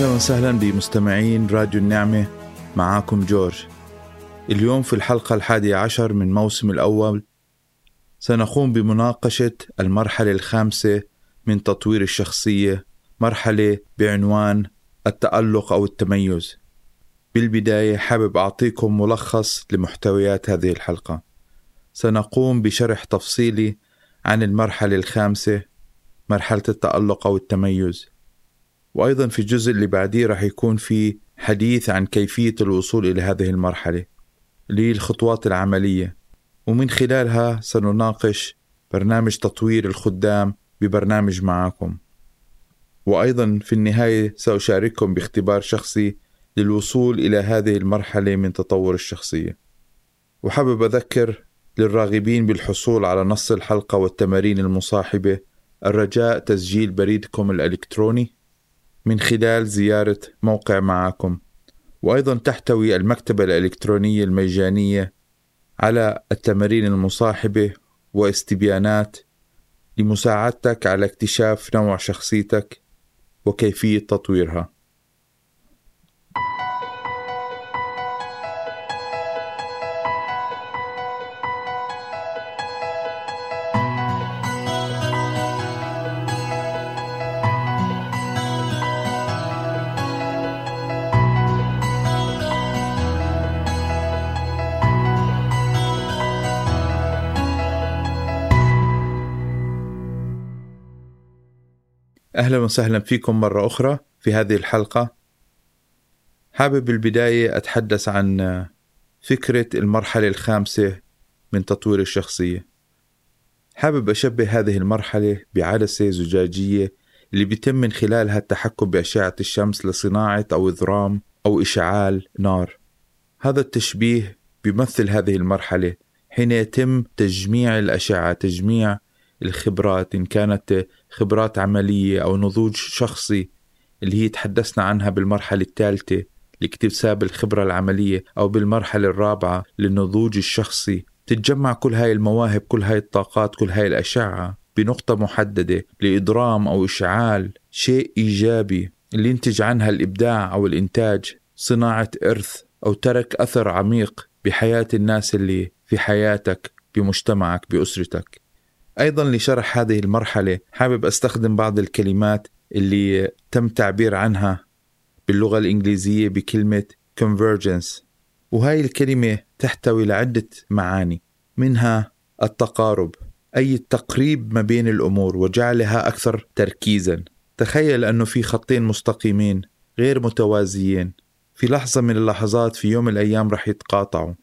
أهلا وسهلا بمستمعين راديو النعمة معاكم جورج. اليوم في الحلقة الحادية عشر من موسم الأول سنقوم بمناقشة المرحلة الخامسة من تطوير الشخصية مرحلة بعنوان التألق أو التميز. بالبداية حابب أعطيكم ملخص لمحتويات هذه الحلقة. سنقوم بشرح تفصيلي عن المرحلة الخامسة مرحلة التألق أو التميز. وأيضا في الجزء اللي بعديه راح يكون في حديث عن كيفية الوصول إلى هذه المرحلة الخطوات العملية. ومن خلالها سنناقش برنامج تطوير الخدام ببرنامج معاكم. وأيضا في النهاية سأشارككم باختبار شخصي للوصول إلى هذه المرحلة من تطور الشخصية. وحابب أذكر للراغبين بالحصول على نص الحلقة والتمارين المصاحبة الرجاء تسجيل بريدكم الإلكتروني. من خلال زيارة موقع معاكم وأيضا تحتوي المكتبة الإلكترونية المجانية على التمارين المصاحبة واستبيانات لمساعدتك على اكتشاف نوع شخصيتك وكيفية تطويرها. أهلا وسهلا فيكم مرة أخرى في هذه الحلقة. حابب بالبداية أتحدث عن فكرة المرحلة الخامسة من تطوير الشخصية. حابب أشبه هذه المرحلة بعدسة زجاجية اللي بيتم من خلالها التحكم بأشعة الشمس لصناعة أو إذرام أو إشعال نار. هذا التشبيه بيمثل هذه المرحلة حين يتم تجميع الأشعة تجميع الخبرات إن كانت خبرات عملية أو نضوج شخصي اللي هي تحدثنا عنها بالمرحلة الثالثة لاكتساب الخبرة العملية أو بالمرحلة الرابعة للنضوج الشخصي. تتجمع كل هاي المواهب كل هاي الطاقات كل هاي الأشعة بنقطة محددة لإضرام أو إشعال شيء إيجابي اللي ينتج عنها الإبداع أو الإنتاج صناعة إرث أو ترك أثر عميق بحياة الناس اللي في حياتك بمجتمعك بأسرتك. أيضا لشرح هذه المرحلة حابب أستخدم بعض الكلمات اللي تم تعبير عنها باللغة الإنجليزية بكلمة convergence. وهاي الكلمة تحتوي لعدة معاني منها التقارب أي التقريب ما بين الأمور وجعلها أكثر تركيزا. تخيل أنه في خطين مستقيمين غير متوازيين. في لحظة من اللحظات في يوم من الأيام رح يتقاطعوا.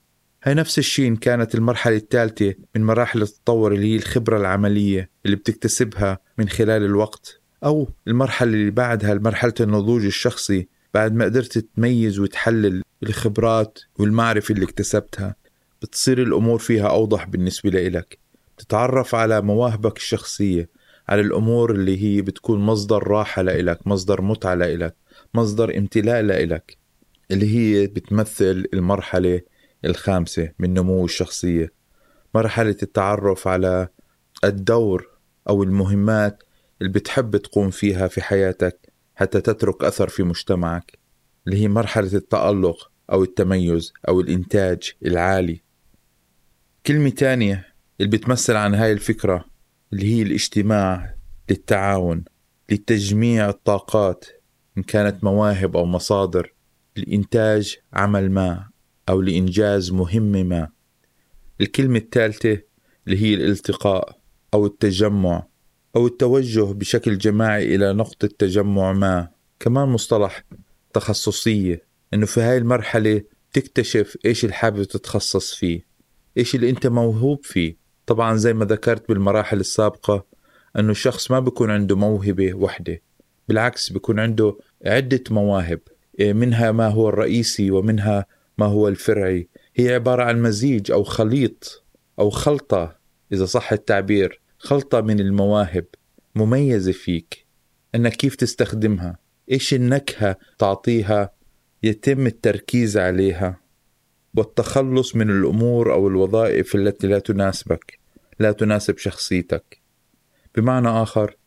هي نفس الشيء إن كانت المرحلة الثالثة من مراحل التطور اللي هي الخبرة العملية اللي بتكتسبها من خلال الوقت أو المرحلة اللي بعدها مرحلة النضوج الشخصي بعد ما قدرت تميز وتحلل الخبرات والمعرفة اللي اكتسبتها. بتصير الأمور فيها أوضح بالنسبة لإلك. تتعرف على مواهبك الشخصية على الأمور اللي هي بتكون مصدر راحة لإلك مصدر متعة لإلك مصدر امتلاء لإلك اللي هي بتمثل المرحلة الخامسة من نمو الشخصية. مرحلة التعرف على الدور أو المهمات اللي بتحب تقوم فيها في حياتك حتى تترك أثر في مجتمعك اللي هي مرحلة التألق أو التميز أو الإنتاج العالي. كلمة تانية اللي بتمثل عن هاي الفكرة اللي هي الاجتماع للتعاون لتجميع الطاقات إن كانت مواهب أو مصادر لإنتاج عمل ما. أو لإنجاز مهمة ما. الكلمة الثالثة اللي هي الالتقاء أو التجمع أو التوجه بشكل جماعي إلى نقطة تجمع ما. كمان مصطلح تخصصية إنه في هاي المرحلة تكتشف إيش اللي حابب تتخصص فيه إيش اللي أنت موهوب فيه. طبعا زي ما ذكرت بالمراحل السابقة أنه الشخص ما بيكون عنده موهبة وحدة بالعكس بيكون عنده عدة مواهب منها ما هو الرئيسي ومنها ما هو الفرعي. هي عبارة عن مزيج أو خليط أو خلطة إذا صح التعبير. خلطة من المواهب مميزة فيك أنك كيف تستخدمها. إيش النكهة تعطيها يتم التركيز عليها. والتخلص من الأمور أو الوظائف التي لا تناسبك لا تناسب شخصيتك. بمعنى آخر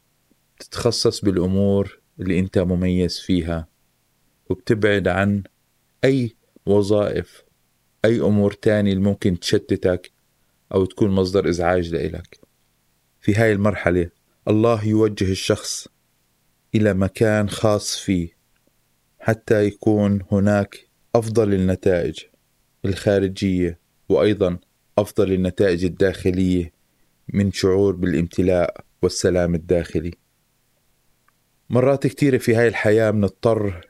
تتخصص بالأمور اللي أنت مميز فيها وبتبعد عن أي وظائف أي أمور تانية اللي ممكن تشتتك أو تكون مصدر إزعاج لإلك. في هاي المرحلة الله يوجه الشخص إلى مكان خاص فيه حتى يكون هناك أفضل النتائج الخارجية وأيضا أفضل النتائج الداخلية من شعور بالامتلاء والسلام الداخلي. مرات كثيرة في هاي الحياة بنضطر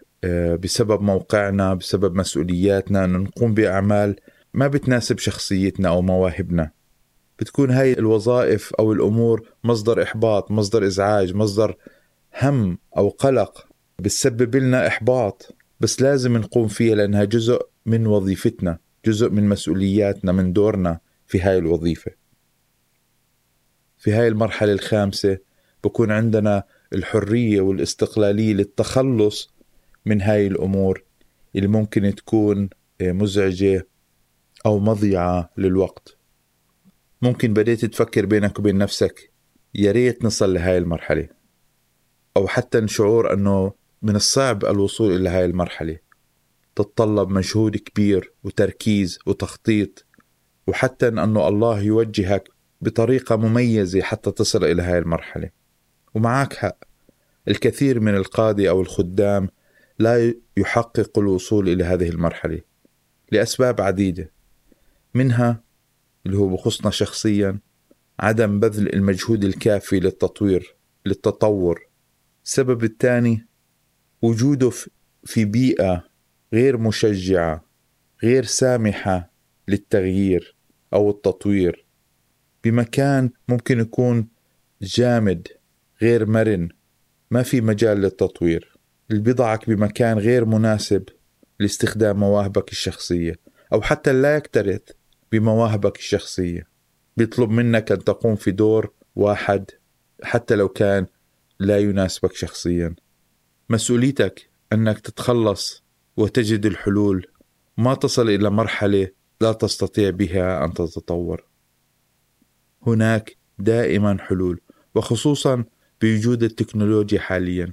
بسبب موقعنا بسبب مسؤولياتنا أن نقوم بأعمال ما بتناسب شخصيتنا أو مواهبنا. بتكون هاي الوظائف أو الأمور مصدر إحباط مصدر إزعاج مصدر هم أو قلق بتسبب لنا إحباط. بس لازم نقوم فيها لأنها جزء من وظيفتنا جزء من مسؤولياتنا من دورنا في هاي الوظيفة. في هاي المرحلة الخامسة بكون عندنا الحرية والاستقلالية للتخلص من هاي الأمور اللي ممكن تكون مزعجة أو مضيعة للوقت. ممكن بديت تفكر بينك وبين نفسك يا ريت نصل لهاي المرحلة. أو حتى شعور أنه من الصعب الوصول إلى هاي المرحلة. تتطلب مجهود كبير وتركيز وتخطيط وحتى أنه الله يوجهك بطريقة مميزة حتى تصل إلى هاي المرحلة. ومعك حق. الكثير من القادة أو الخدام لا يحقق الوصول إلى هذه المرحلة لأسباب عديدة منها اللي هو بخصنا شخصيا عدم بذل المجهود الكافي للتطوير للتطور. السبب الثاني وجوده في بيئة غير مشجعة غير سامحة للتغيير أو التطوير. بمكان ممكن يكون جامد غير مرن ما في مجال للتطوير. بيضعك بمكان غير مناسب لاستخدام مواهبك الشخصية أو حتى لا يكترث بمواهبك الشخصية. بيطلب منك أن تقوم في دور واحد حتى لو كان لا يناسبك شخصيا. مسؤوليتك أنك تتخلص وتجد الحلول. ما تصل إلى مرحلة لا تستطيع بها أن تتطور. هناك دائما حلول وخصوصا بوجود التكنولوجيا حاليا.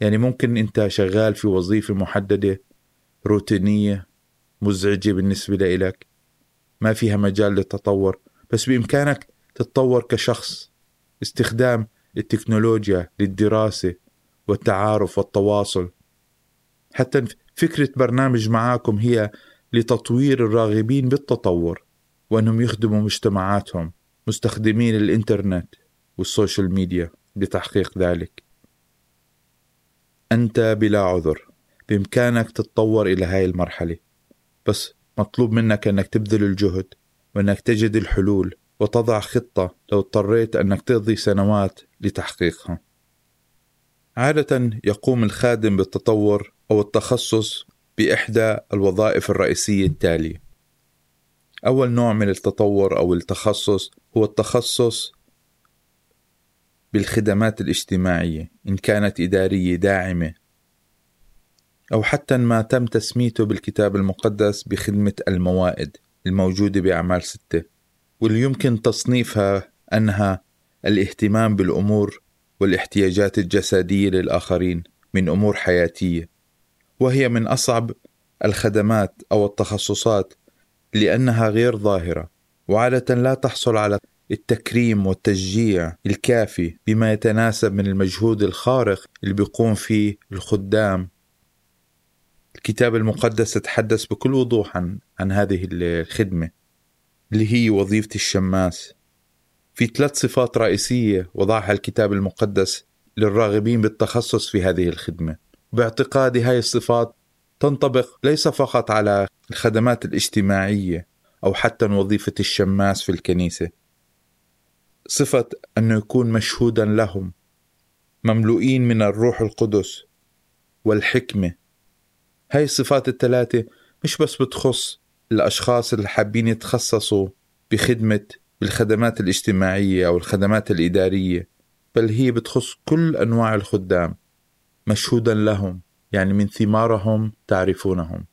يعني ممكن انت شغال في وظيفة محددة روتينية مزعجة بالنسبة لإلك ما فيها مجال للتطور بس بإمكانك تتطور كشخص. استخدام التكنولوجيا للدراسة والتعارف والتواصل. حتى فكرة برنامج معاكم هي لتطوير الراغبين بالتطور وأنهم يخدموا مجتمعاتهم مستخدمين الإنترنت وال social media لتحقيق ذلك. أنت بلا عذر بإمكانك تتطور إلى هاي المرحلة. بس مطلوب منك أنك تبذل الجهد وأنك تجد الحلول وتضع خطة لو اضطريت أنك تقضي سنوات لتحقيقها. عادة يقوم الخادم بالتطور أو التخصص بإحدى الوظائف الرئيسية التالية. أول نوع من التطور أو التخصص هو التخصص بالخدمات الاجتماعية إن كانت إدارية داعمة أو حتى ما تم تسميته بالكتاب المقدس بخدمة الموائد الموجودة بأعمال ستة. واللي يمكن تصنيفها أنها الاهتمام بالأمور والاحتياجات الجسدية للآخرين من أمور حياتية. وهي من أصعب الخدمات أو التخصصات لأنها غير ظاهرة وعادة لا تحصل على التكريم والتشجيع الكافي بما يتناسب من المجهود الخارق اللي بيقوم فيه الخدام. الكتاب المقدس يتحدث بكل وضوح عن عن هذه الخدمة اللي هي وظيفة الشماس. في ثلاث صفات رئيسية وضعها الكتاب المقدس للراغبين بالتخصص في هذه الخدمة. باعتقادي هاي الصفات تنطبق ليس فقط على الخدمات الاجتماعية أو حتى وظيفة الشماس في الكنيسة صفة أنه يكون مشهودا لهم مملوئين من الروح القدس والحكمة. هاي الصفات الثلاثة مش بس بتخص الأشخاص اللي حابين يتخصصوا بخدمة الخدمات الاجتماعية أو الخدمات الإدارية بل هي بتخص كل أنواع الخدام مشهودا لهم يعني من ثمارهم تعرفونهم.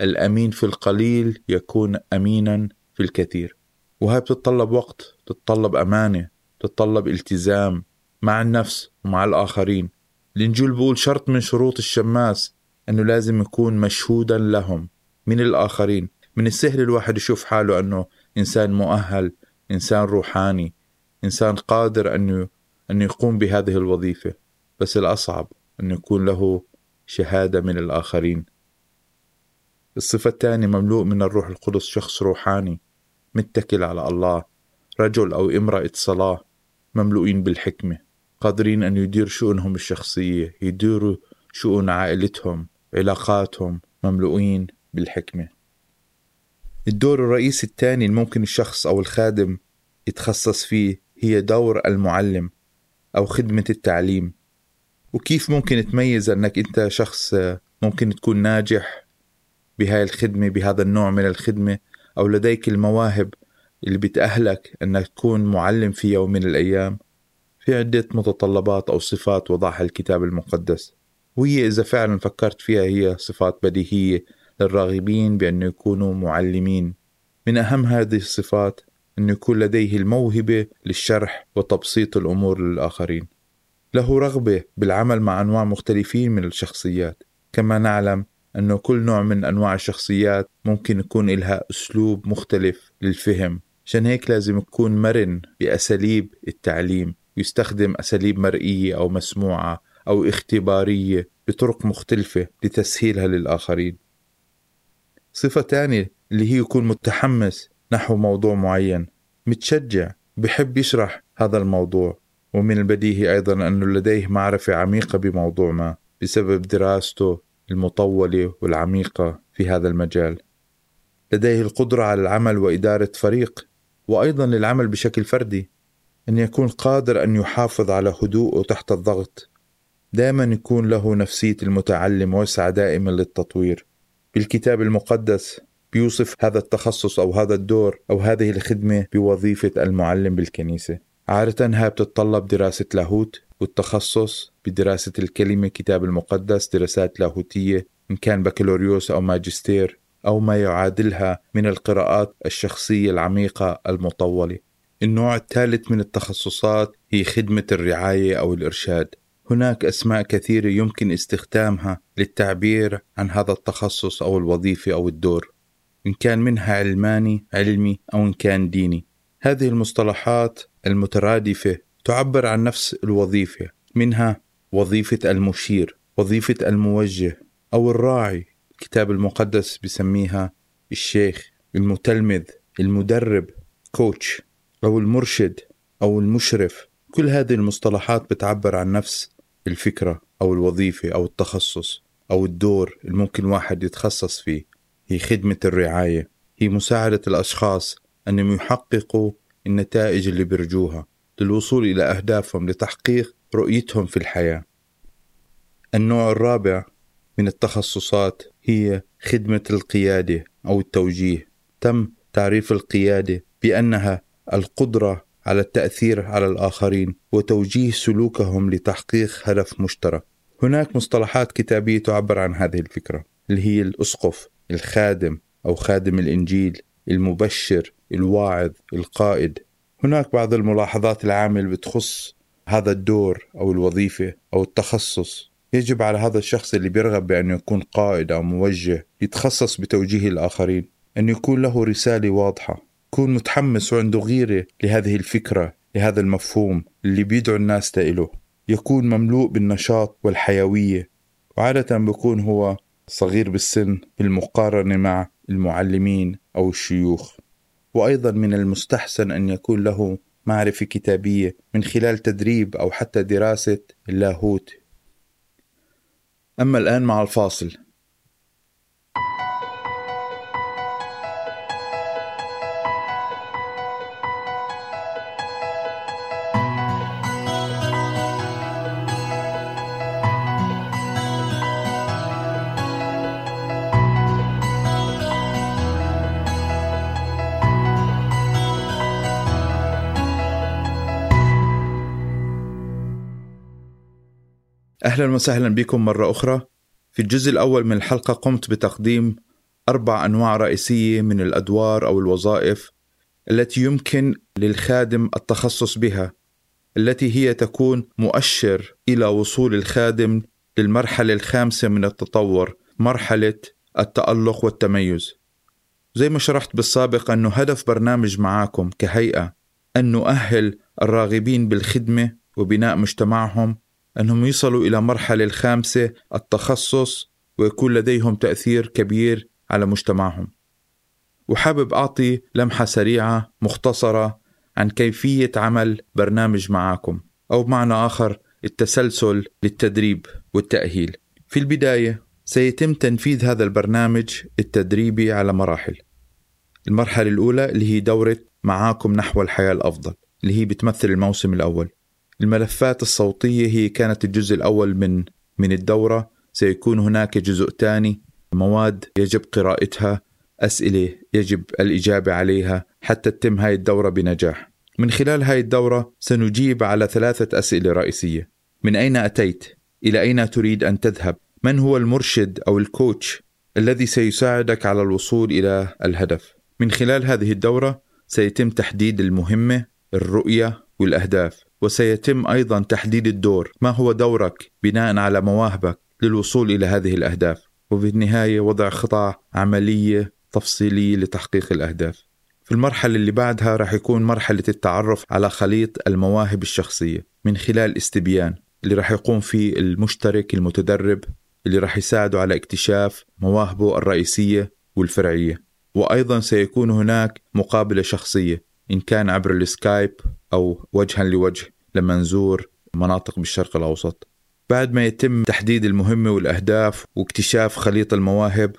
الأمين في القليل يكون أمينا في الكثير. وهي بتتطلب وقت تتطلب أمانة تتطلب التزام مع النفس ومع الآخرين. الإنجيل بيقول شرط من شروط الشماس أنه لازم يكون مشهودا لهم من الآخرين. من السهل الواحد يشوف حاله أنه إنسان مؤهل إنسان روحاني إنسان قادر أنه أنه يقوم بهذه الوظيفة. بس الأصعب أنه يكون له شهادة من الآخرين. الصفة الثانية مملوء من الروح القدس شخص روحاني. متكل على الله رجل أو امرأة صلاة مملوئين بالحكمة قادرين أن يدير شؤونهم الشخصية يديروا شؤون عائلتهم علاقاتهم مملوئين بالحكمة. الدور الرئيسي الثاني اللي ممكن الشخص أو الخادم يتخصص فيه هي دور المعلم أو خدمة التعليم. وكيف ممكن تميز أنك أنت شخص ممكن تكون ناجح بهاي الخدمة بهذا النوع من الخدمة؟ أو لديك المواهب اللي بتأهلك أنك تكون معلم في يوم من الأيام في عدة متطلبات أو صفات وضعها الكتاب المقدس. وهي إذا فعلا فكرت فيها هي صفات بديهية للراغبين بأن يكونوا معلمين. من أهم هذه الصفات أن يكون لديه الموهبة للشرح وتبسيط الأمور للآخرين. له رغبة بالعمل مع أنواع مختلفين من الشخصيات. كما نعلم أنه كل نوع من أنواع الشخصيات ممكن يكون إلها أسلوب مختلف للفهم. عشان هيك لازم يكون مرن بأساليب التعليم. يستخدم أساليب مرئية أو مسموعة أو اختبارية بطرق مختلفة لتسهيلها للآخرين. صفة تانية اللي هي يكون متحمس نحو موضوع معين. متشجع بحب يشرح هذا الموضوع. ومن البديهي أيضا أنه لديه معرفة عميقة بموضوع ما بسبب دراسته المطولة والعميقة في هذا المجال. لديه القدرة على العمل وإدارة فريق وأيضا للعمل بشكل فردي أن يكون قادر أن يحافظ على هدوءه تحت الضغط. دائما يكون له نفسية المتعلم ويسعى دائما للتطوير. بالكتاب المقدس بيوصف هذا التخصص أو هذا الدور أو هذه الخدمة بوظيفة المعلم بالكنيسة. عادة هاي بتتطلب دراسة لاهوت والتخصص بدراسة الكلمة كتاب المقدس دراسات لاهوتية إن كان بكالوريوس أو ماجستير أو ما يعادلها من القراءات الشخصية العميقة المطولة. النوع الثالث من التخصصات هي خدمة الرعاية أو الإرشاد. هناك أسماء كثيرة يمكن استخدامها للتعبير عن هذا التخصص أو الوظيفة أو الدور إن كان منها علماني علمي أو إن كان ديني. هذه المصطلحات المترادفة تعبر عن نفس الوظيفة منها وظيفة المشير وظيفة الموجه أو الراعي. الكتاب المقدس بسميها الشيخ المتلمذ المدرب كوتش أو المرشد أو المشرف. كل هذه المصطلحات بتعبر عن نفس الفكرة أو الوظيفة أو التخصص أو الدور اللي ممكن واحد يتخصص فيه. هي خدمة الرعاية. هي مساعدة الأشخاص أنهم يحققوا النتائج اللي بيرجوها. للوصول إلى أهدافهم لتحقيق رؤيتهم في الحياة. النوع الرابع من التخصصات هي خدمة القيادة أو التوجيه. تم تعريف القيادة بأنها القدرة على التأثير على الآخرين وتوجيه سلوكهم لتحقيق هدف مشترك. هناك مصطلحات كتابية تعبر عن هذه الفكرة اللي هي الأسقف الخادم أو خادم الإنجيل المبشر الواعظ القائد. هناك بعض الملاحظات العامة اللي بتخص هذا الدور أو الوظيفة أو التخصص. يجب على هذا الشخص اللي بيرغب بأنه يكون قائد أو موجه يتخصص بتوجيه الآخرين أن يكون له رسالة واضحة يكون متحمس وعنده غيرة لهذه الفكرة لهذا المفهوم اللي بيدعو الناس له يكون مملوء بالنشاط والحيوية وعادة بيكون هو صغير بالسن بالمقارنة مع المعلمين أو الشيوخ. وأيضا من المستحسن أن يكون له معرفة كتابية من خلال تدريب أو حتى دراسة اللاهوت. أما الآن مع الفاصل. أهلا وسهلا بكم مرة أخرى. في الجزء الأول من الحلقة قمت بتقديم أربع أنواع رئيسية من الأدوار أو الوظائف التي يمكن للخادم التخصص بها التي هي تكون مؤشر إلى وصول الخادم للمرحلة الخامسة من التطور مرحلة التألق والتميز. زي ما شرحت بالسابق أنه هدف برنامج معاكم كهيئة أن نؤهل الراغبين بالخدمة وبناء مجتمعهم أنهم يصلوا إلى مرحلة الخامسة التخصص ويكون لديهم تأثير كبير على مجتمعهم. وحابب أعطي لمحة سريعة مختصرة عن كيفية عمل برنامج معاكم أو بمعنى آخر التسلسل للتدريب والتأهيل. في البداية سيتم تنفيذ هذا البرنامج التدريبي على مراحل. المرحلة الأولى اللي هي دورة معاكم نحو الحياة الأفضل اللي هي بتمثل الموسم الأول. الملفات الصوتية هي كانت الجزء الأول من من الدورة سيكون هناك جزء ثاني مواد يجب قراءتها أسئلة يجب الإجابة عليها حتى تتم هاي الدورة بنجاح من خلال هاي الدورة سنجيب على ثلاثة أسئلة رئيسية من أين أتيت؟ إلى أين تريد أن تذهب؟ من هو المرشد أو الكوتش الذي سيساعدك على الوصول إلى الهدف؟ من خلال هذه الدورة سيتم تحديد المهمة، الرؤية والأهداف وسيتم أيضا تحديد الدور. ما هو دورك؟ بناء على مواهبك للوصول إلى هذه الأهداف. وفي النهاية وضع خطة عملية تفصيلية لتحقيق الأهداف. في المرحلة اللي بعدها راح يكون مرحلة التعرف على خليط المواهب الشخصية. من خلال استبيان اللي راح يقوم فيه المشترك المتدرب اللي راح يساعده على اكتشاف مواهبه الرئيسية والفرعية. وأيضا سيكون هناك مقابلة شخصية إن كان عبر السكايب أو وجها لوجه. لما نزور مناطق بالشرق الأوسط. بعد ما يتم تحديد المهمة والأهداف واكتشاف خليط المواهب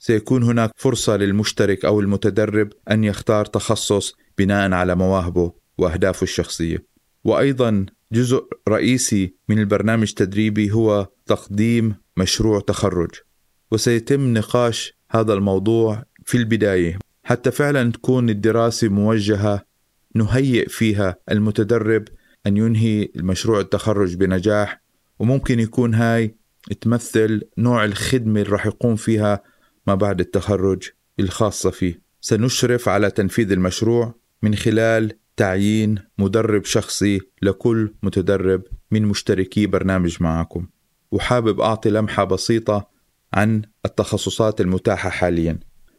سيكون هناك فرصة للمشترك أو المتدرب أن يختار تخصص بناء على مواهبه وأهدافه الشخصية. وأيضا جزء رئيسي من البرنامج التدريبي هو تقديم مشروع تخرج. وسيتم نقاش هذا الموضوع في البداية. حتى فعلا تكون الدراسة موجهة نهيئ فيها المتدرب أن ينهي المشروع التخرج بنجاح وممكن يكون هاي تمثل نوع الخدمة اللي راح يقوم فيها ما بعد التخرج الخاصة فيه. سنشرف على تنفيذ المشروع من خلال تعيين مدرب شخصي لكل متدرب من مشتركي برنامج معكم وحابب أعطي لمحة بسيطة عن التخصصات المتاحة حاليا.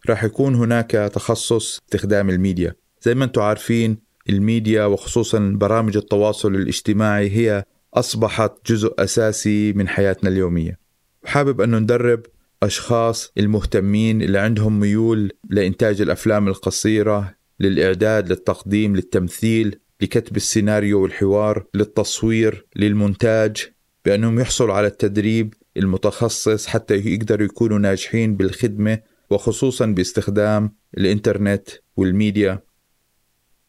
راح يكون هناك تخصص استخدام الميديا. زي ما أنتم عارفين الميديا وخصوصا برامج التواصل الاجتماعي هي أصبحت جزء أساسي من حياتنا اليومية. وحابب أنه ندرب أشخاص المهتمين اللي عندهم ميول لإنتاج الأفلام القصيرة للإعداد للتقديم للتمثيل لكتب السيناريو والحوار للتصوير للمونتاج بأنهم يحصلوا على التدريب المتخصص حتى يقدروا يكونوا ناجحين بالخدمة وخصوصا باستخدام الإنترنت والميديا.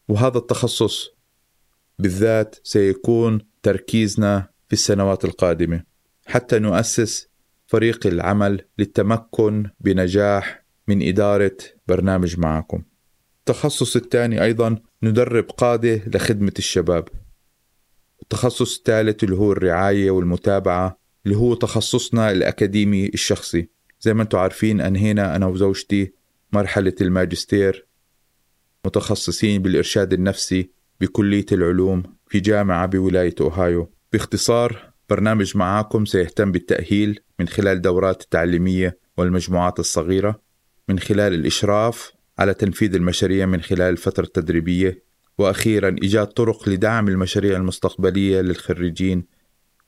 وهذا التخصص بالذات سيكون تركيزنا في السنوات القادمة حتى نؤسس فريق العمل للتمكن بنجاح من إدارة برنامج معكم. التخصص الثاني أيضا ندرب قادة لخدمة الشباب. التخصص الثالث اللي هو الرعاية والمتابعة اللي هو تخصصنا الأكاديمي الشخصي. زي ما أنتم عارفين أنهينا أنا وزوجتي مرحلة الماجستير متخصصين بالإرشاد النفسي بكلية العلوم في جامعة بولاية أوهايو. باختصار برنامج معاكم سيهتم بالتأهيل من خلال دورات التعليمية والمجموعات الصغيرة من خلال الإشراف على تنفيذ المشاريع من خلال الفترة التدريبية وأخيرا إيجاد طرق لدعم المشاريع المستقبلية للخريجين.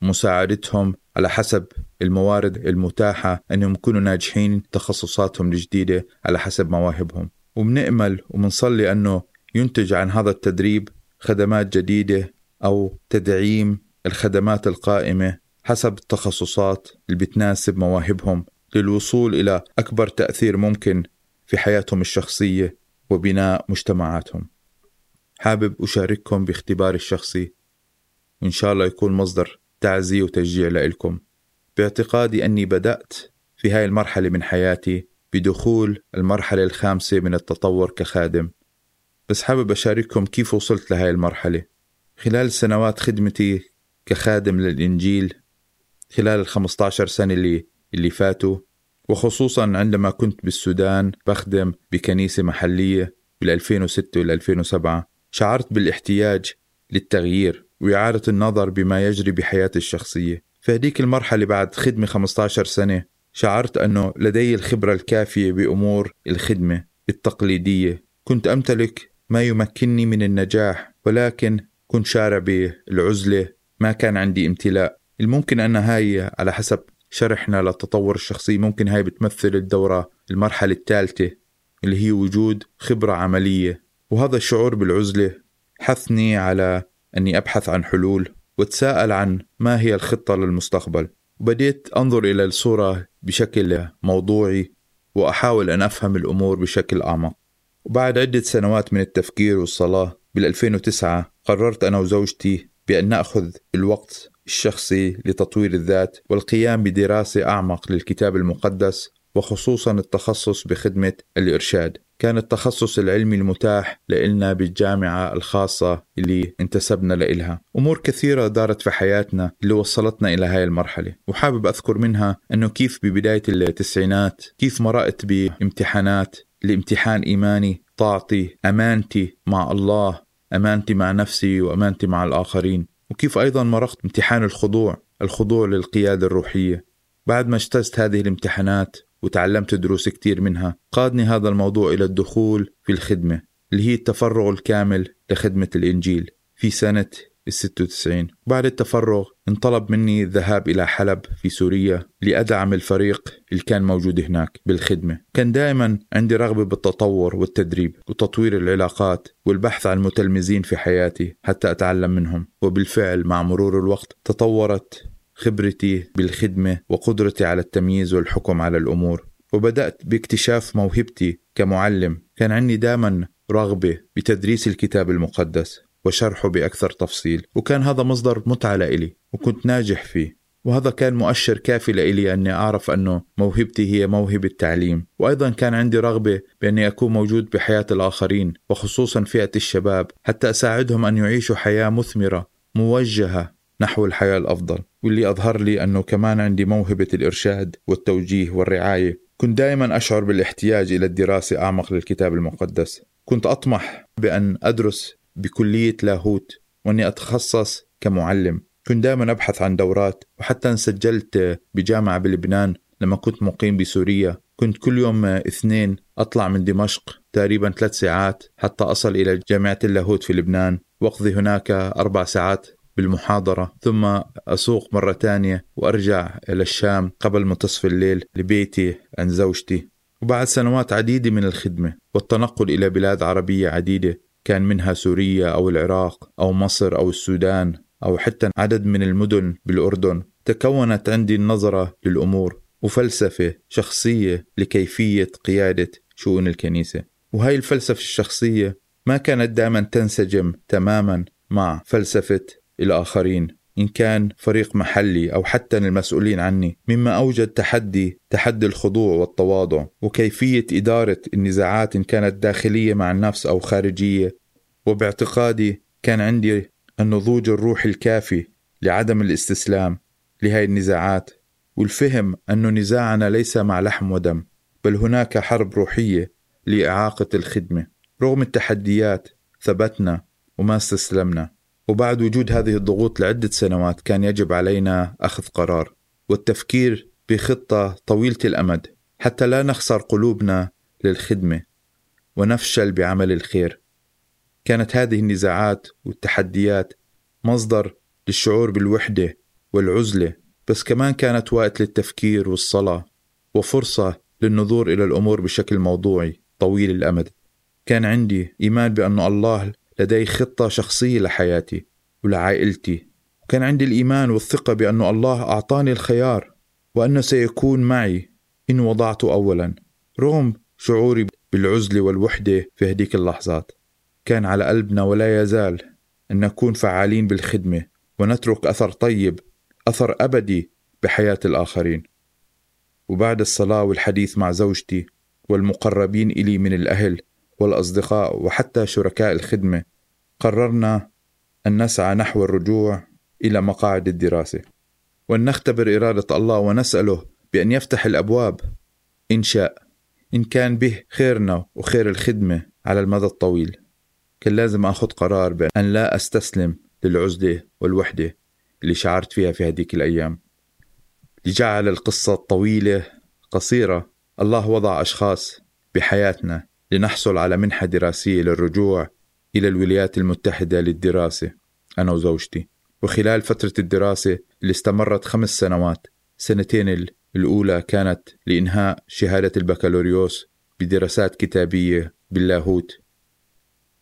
مساعدتهم على حسب الموارد المتاحة أنهم يكونوا ناجحين تخصصاتهم الجديدة على حسب مواهبهم. وبنأمل وبنصلي أنه ينتج عن هذا التدريب خدمات جديدة أو تدعيم الخدمات القائمة حسب التخصصات اللي بتناسب مواهبهم للوصول إلى أكبر تأثير ممكن في حياتهم الشخصية وبناء مجتمعاتهم. حابب أشارككم باختباري الشخصي. وإن شاء الله يكون مصدر تعزية وتشجيع لإلكم. باعتقادي أني بدأت في هاي المرحلة من حياتي بدخول المرحلة الخامسة من التطور كخادم. بس حابب أشارككم كيف وصلت لهاي المرحلة. خلال سنوات خدمتي كخادم للإنجيل خلال ال 15 سنة اللي اللي فاتوا وخصوصا عندما كنت بالسودان بخدم بكنيسة محلية بال 2006 وال 2007 شعرت بالاحتياج للتغيير وإعادة النظر بما يجري بحياتي الشخصية. في هذيك المرحلة بعد خدمة 15 سنة شعرت أنه لدي الخبرة الكافية بأمور الخدمة التقليدية. كنت أمتلك ما يمكنني من النجاح ولكن كنت شارع بالعزلة. ما كان عندي امتلاء. الممكن أن هاي على حسب شرحنا للتطور الشخصي ممكن هاي بتمثل الدورة المرحلة الثالثة اللي هي وجود خبرة عملية. وهذا الشعور بالعزلة حثني على أني أبحث عن حلول وأتساءل عن ما هي الخطة للمستقبل. وبديت أنظر إلى الصورة بشكل موضوعي وأحاول أن أفهم الأمور بشكل أعمق. وبعد عدة سنوات من التفكير والصلاة بال 2009 قررت أنا وزوجتي بأن نأخذ الوقت الشخصي لتطوير الذات والقيام بدراسة أعمق للكتاب المقدس وخصوصا التخصص بخدمة الإرشاد. كان التخصص العلمي المتاح لإلنا بالجامعة الخاصة اللي انتسبنا لإلها. أمور كثيرة دارت في حياتنا اللي وصلتنا إلى هاي المرحلة وحابب أذكر منها أنه كيف ببداية التسعينات كيف مرقت بامتحانات لامتحان إيماني طاعتي أمانتي مع الله أمانتي مع نفسي وأمانتي مع الآخرين وكيف أيضا مرقت امتحان الخضوع الخضوع للقيادة الروحية. بعد ما اجتزت هذه الامتحانات وتعلمت دروس كتير منها. قادني هذا الموضوع إلى الدخول في الخدمة اللي هي التفرغ الكامل لخدمة الإنجيل في سنة ال 96 بعد التفرغ انطلب مني الذهاب إلى حلب في سوريا لأدعم الفريق اللي كان موجود هناك بالخدمة. كان دائما عندي رغبة بالتطور والتدريب وتطوير العلاقات والبحث عن متلمذين في حياتي حتى أتعلم منهم. وبالفعل مع مرور الوقت تطورت خبرتي بالخدمة وقدرتي على التمييز والحكم على الأمور. وبدأت باكتشاف موهبتي كمعلم. كان عندي دائما رغبة بتدريس الكتاب المقدس وشرحه بأكثر تفصيل. وكان هذا مصدر متعة لإلي وكنت ناجح فيه. وهذا كان مؤشر كافي لإلي أني أعرف أنه موهبتي هي موهبة تعليم وأيضا كان عندي رغبة بأني أكون موجود بحياة الآخرين وخصوصا فئة الشباب حتى أساعدهم أن يعيشوا حياة مثمرة موجهة نحو الحياة الأفضل. واللي أظهر لي أنه كمان عندي موهبة الإرشاد والتوجيه والرعاية. كنت دائما أشعر بالاحتياج إلى الدراسة أعمق للكتاب المقدس. كنت أطمح بأن أدرس بكلية لاهوت وأني أتخصص كمعلم. كنت دائما أبحث عن دورات وحتى انسجلت بجامعة بلبنان لما كنت مقيم بسوريا. كنت كل يوم اثنين أطلع من دمشق تقريبا ثلاث ساعات حتى أصل إلى جامعة اللاهوت في لبنان. وأقضي هناك أربع ساعات بالمحاضرة ثم أسوق مرة تانية وأرجع إلى الشام قبل منتصف الليل لبيتي عند زوجتي. وبعد سنوات عديدة من الخدمة والتنقل إلى بلاد عربية عديدة كان منها سوريا أو العراق أو مصر أو السودان أو حتى عدد من المدن بالأردن تكونت عندي النظرة للأمور وفلسفة شخصية لكيفية قيادة شؤون الكنيسة. وهاي الفلسفة الشخصية ما كانت دائما تنسجم تماما مع فلسفة الآخرين إن كان فريق محلي أو حتى المسؤولين عني مما أوجد تحدي تحدي الخضوع والتواضع وكيفية إدارة النزاعات إن كانت داخلية مع النفس أو خارجية. وباعتقادي كان عندي النضوج الروحي الكافي لعدم الاستسلام لهذه النزاعات والفهم أن نزاعنا ليس مع لحم ودم بل هناك حرب روحية لإعاقة الخدمة. رغم التحديات ثبتنا وما استسلمنا. وبعد وجود هذه الضغوط لعدة سنوات كان يجب علينا أخذ قرار والتفكير بخطة طويلة الأمد حتى لا نخسر قلوبنا للخدمة ونفشل بعمل الخير. كانت هذه النزاعات والتحديات مصدر للشعور بالوحدة والعزلة بس كمان كانت وقت للتفكير والصلاة وفرصة للنظور إلى الأمور بشكل موضوعي طويل الأمد. كان عندي إيمان بأن الله لدي خطة شخصية لحياتي ولعائلتي. وكان عندي الإيمان والثقة بأن الله أعطاني الخيار وأنه سيكون معي إن وضعته أولا. رغم شعوري بالعزلة والوحدة في هذيك اللحظات كان على قلبنا ولا يزال أن نكون فعالين بالخدمة ونترك أثر طيب أثر أبدي بحياة الآخرين. وبعد الصلاة والحديث مع زوجتي والمقربين إلي من الأهل والأصدقاء وحتى شركاء الخدمة قررنا أن نسعى نحو الرجوع إلى مقاعد الدراسة. وأن نختبر إرادة الله ونسأله بأن يفتح الأبواب إن شاء إن كان به خيرنا وخير الخدمة على المدى الطويل. كان لازم أخذ قرار بأن لا أستسلم للعزلة والوحدة اللي شعرت فيها في هذيك الأيام. لجعل القصة الطويلة قصيرة الله وضع أشخاص بحياتنا لنحصل على منحة دراسية للرجوع إلى الولايات المتحدة للدراسة. أنا وزوجتي. وخلال فترة الدراسة اللي استمرت خمس سنوات سنتين الأولى كانت لإنهاء شهادة البكالوريوس بدراسات كتابية باللاهوت.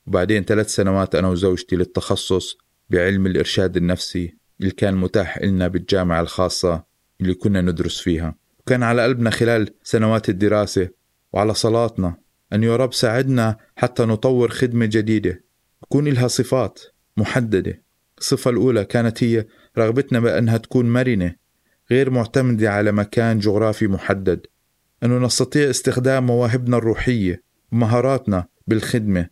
وبعدين ثلاث سنوات أنا وزوجتي للتخصص بعلم الإرشاد النفسي اللي كان متاح لنا بالجامعة الخاصة اللي كنا ندرس فيها. وكان على قلبنا خلال سنوات الدراسة وعلى صلاتنا أن يا رب ساعدنا حتى نطور خدمة جديدة. يكون لها صفات محددة. الصفة الأولى كانت هي رغبتنا بأنها تكون مرنة غير معتمدة على مكان جغرافي محدد. أنه نستطيع استخدام مواهبنا الروحية ومهاراتنا بالخدمة.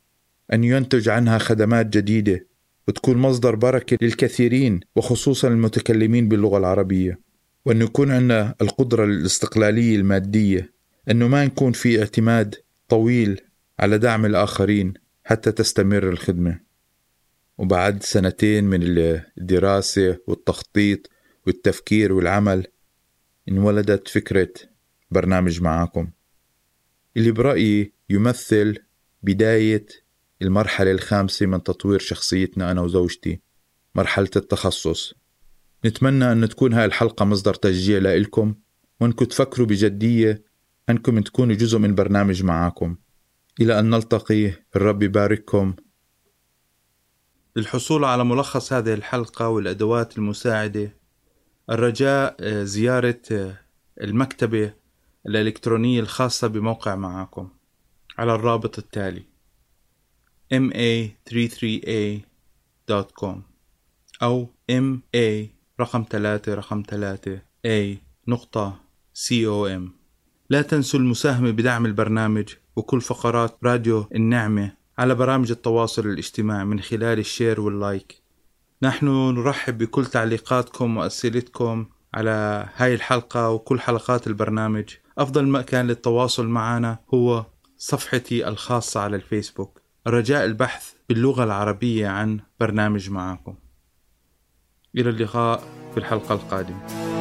أن ينتج عنها خدمات جديدة وتكون مصدر بركة للكثيرين وخصوصا المتكلمين باللغة العربية. وأنه يكون عندنا القدرة الاستقلالية المادية. أنه ما نكون في اعتماد طويل على دعم الآخرين حتى تستمر الخدمة. وبعد سنتين من الدراسة والتخطيط والتفكير والعمل انولدت فكرة برنامج معاكم. اللي برأيي يمثل بداية المرحلة الخامسة من تطوير شخصيتنا أنا وزوجتي مرحلة التخصص. نتمنى أن تكون هاي الحلقة مصدر تشجيع لإلكم وأنكم تفكروا بجدية أنكم تكونوا جزء من برنامج معاكم. إلى أن نلتقي الرب يبارككم. للحصول على ملخص هذه الحلقة والأدوات المساعدة الرجاء آه، زيارة آه، المكتبة الإلكترونية الخاصة بموقع معاكم على الرابط التالي ma33a.com أو ma رقم ثلاثة رقم ثلاثة a نقطة com لا تنسوا المساهمة بدعم البرنامج وكل فقرات راديو النعمة على برامج التواصل الاجتماعي من خلال ال share وال like. نحن نرحب بكل تعليقاتكم وأسئلتكم على هاي الحلقة وكل حلقات البرنامج. أفضل مكان للتواصل معنا هو صفحتي الخاصة على الفيسبوك. رجاء البحث باللغة العربية عن برنامج معاكم إلى اللقاء في الحلقة القادمة.